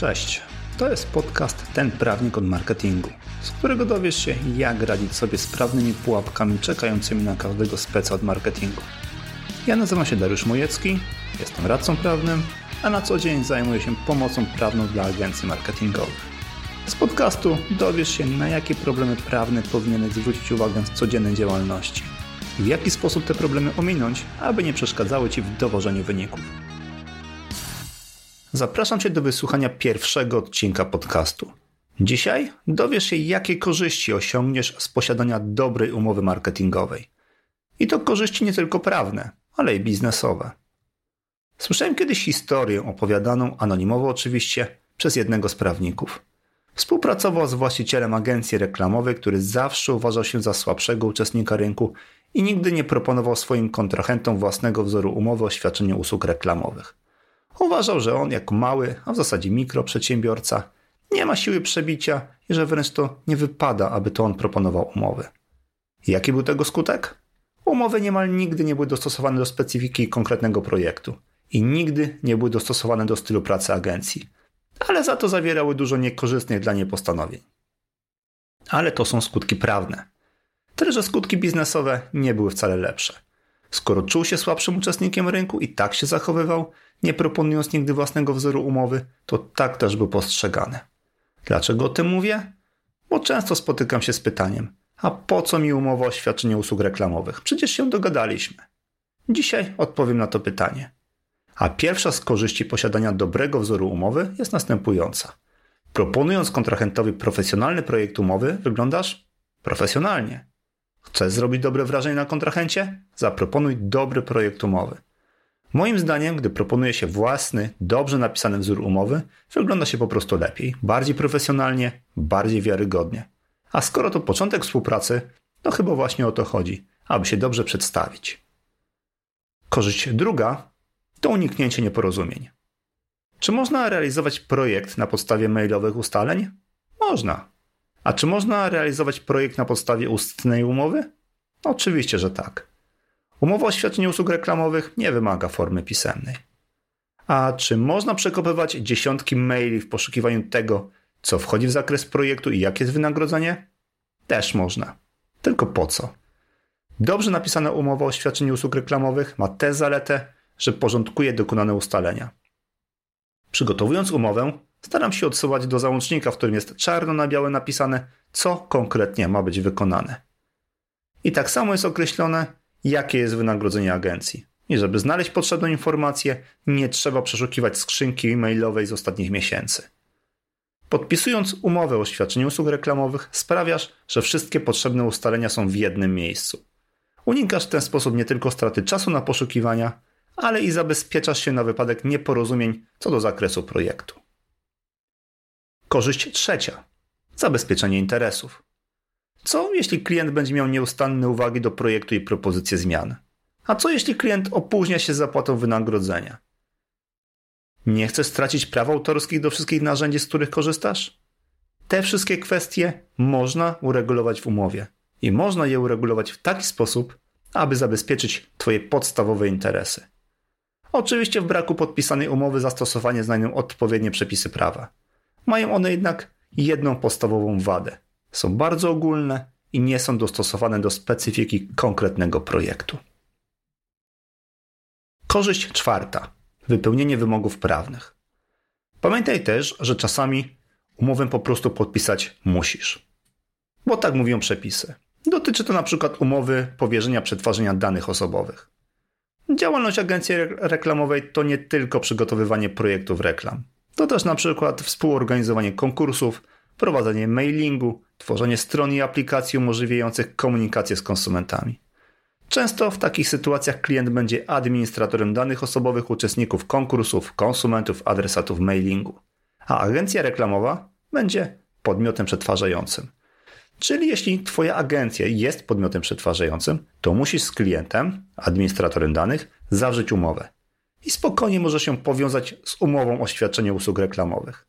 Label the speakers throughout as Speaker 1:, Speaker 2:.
Speaker 1: Cześć. To jest podcast Ten Prawnik od Marketingu, z którego dowiesz się, jak radzić sobie z prawnymi pułapkami czekającymi na każdego speca od marketingu. Ja nazywam się Dariusz Mojecki, jestem radcą prawnym, a na co dzień zajmuję się pomocą prawną dla agencji marketingowych. Z podcastu dowiesz się, na jakie problemy prawne powinieneś zwrócić uwagę w codziennej działalności w jaki sposób te problemy ominąć, aby nie przeszkadzały Ci w dowożeniu wyników. Zapraszam Cię do wysłuchania pierwszego odcinka podcastu. Dzisiaj dowiesz się, jakie korzyści osiągniesz z posiadania dobrej umowy marketingowej. I to korzyści nie tylko prawne, ale i biznesowe. Słyszałem kiedyś historię opowiadaną anonimowo oczywiście przez jednego z prawników. Współpracował z właścicielem agencji reklamowej, który zawsze uważał się za słabszego uczestnika rynku i nigdy nie proponował swoim kontrahentom własnego wzoru umowy o świadczeniu usług reklamowych. Uważał, że on jako mały, a w zasadzie mikroprzedsiębiorca, nie ma siły przebicia i że wręcz to nie wypada, aby to on proponował umowy. Jaki był tego skutek? Umowy niemal nigdy nie były dostosowane do specyfiki konkretnego projektu i nigdy nie były dostosowane do stylu pracy agencji, ale za to zawierały dużo niekorzystnych dla niej postanowień. Ale to są skutki prawne. Tyle, że skutki biznesowe nie były wcale lepsze. Skoro czuł się słabszym uczestnikiem rynku i tak się zachowywał, nie proponując nigdy własnego wzoru umowy, to tak też był postrzegany. Dlaczego o tym mówię? Bo często spotykam się z pytaniem: a po co mi umowa o świadczeniu usług reklamowych? Przecież się dogadaliśmy. Dzisiaj odpowiem na to pytanie. A pierwsza z korzyści posiadania dobrego wzoru umowy jest następująca. Proponując kontrahentowi profesjonalny projekt umowy, wyglądasz profesjonalnie. Chcesz zrobić dobre wrażenie na kontrahencie? Zaproponuj dobry projekt umowy. Moim zdaniem, gdy proponuje się własny, dobrze napisany wzór umowy, wygląda się po prostu lepiej, bardziej profesjonalnie, bardziej wiarygodnie. A skoro to początek współpracy, to chyba właśnie o to chodzi, aby się dobrze przedstawić. Korzyść druga to uniknięcie nieporozumień. Czy można realizować projekt na podstawie mailowych ustaleń? Można. A czy można realizować projekt na podstawie ustnej umowy? Oczywiście, że tak. Umowa o świadczeniu usług reklamowych nie wymaga formy pisemnej. A czy można przekopywać dziesiątki maili w poszukiwaniu tego, co wchodzi w zakres projektu i jakie jest wynagrodzenie? Też można. Tylko po co? Dobrze napisana umowa o świadczeniu usług reklamowych ma tę zaletę, że porządkuje dokonane ustalenia. Przygotowując umowę, staram się odsyłać do załącznika, w którym jest czarno na białe napisane, co konkretnie ma być wykonane. I tak samo jest określone, jakie jest wynagrodzenie agencji. I żeby znaleźć potrzebną informację, nie trzeba przeszukiwać skrzynki e-mailowej z ostatnich miesięcy. Podpisując umowę o świadczeniu usług reklamowych, sprawiasz, że wszystkie potrzebne ustalenia są w jednym miejscu. Unikasz w ten sposób nie tylko straty czasu na poszukiwania, ale i zabezpieczasz się na wypadek nieporozumień co do zakresu projektu. Korzyść trzecia zabezpieczenie interesów. Co jeśli klient będzie miał nieustanne uwagi do projektu i propozycje zmian? A co jeśli klient opóźnia się z zapłatą wynagrodzenia? Nie chcesz stracić praw autorskich do wszystkich narzędzi, z których korzystasz? Te wszystkie kwestie można uregulować w umowie i można je uregulować w taki sposób, aby zabezpieczyć Twoje podstawowe interesy. Oczywiście w braku podpisanej umowy zastosowanie znajdą odpowiednie przepisy prawa. Mają one jednak jedną podstawową wadę – są bardzo ogólne i nie są dostosowane do specyfiki konkretnego projektu. Korzyść czwarta. Wypełnienie wymogów prawnych. Pamiętaj też, że czasami umowę po prostu podpisać musisz. Bo tak mówią przepisy. Dotyczy to przykład umowy powierzenia przetwarzania danych osobowych. Działalność agencji reklamowej to nie tylko przygotowywanie projektów reklam. To też na przykład współorganizowanie konkursów, prowadzenie mailingu, tworzenie stron i aplikacji umożliwiających komunikację z konsumentami. Często w takich sytuacjach klient będzie administratorem danych osobowych uczestników konkursów, konsumentów, adresatów mailingu, a agencja reklamowa będzie podmiotem przetwarzającym. Czyli jeśli Twoja agencja jest podmiotem przetwarzającym, to musisz z klientem, administratorem danych, zawrzeć umowę. I spokojnie może się powiązać z umową o świadczenie usług reklamowych.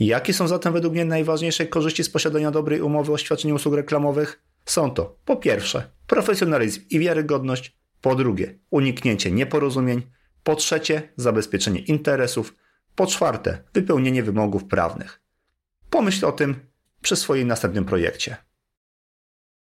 Speaker 1: Jakie są zatem według mnie najważniejsze korzyści z posiadania dobrej umowy o świadczeniu usług reklamowych? Są to po pierwsze profesjonalizm i wiarygodność, po drugie uniknięcie nieporozumień, po trzecie zabezpieczenie interesów, Po czwarte, wypełnienie wymogów prawnych. Pomyśl o tym przy swoim następnym projekcie.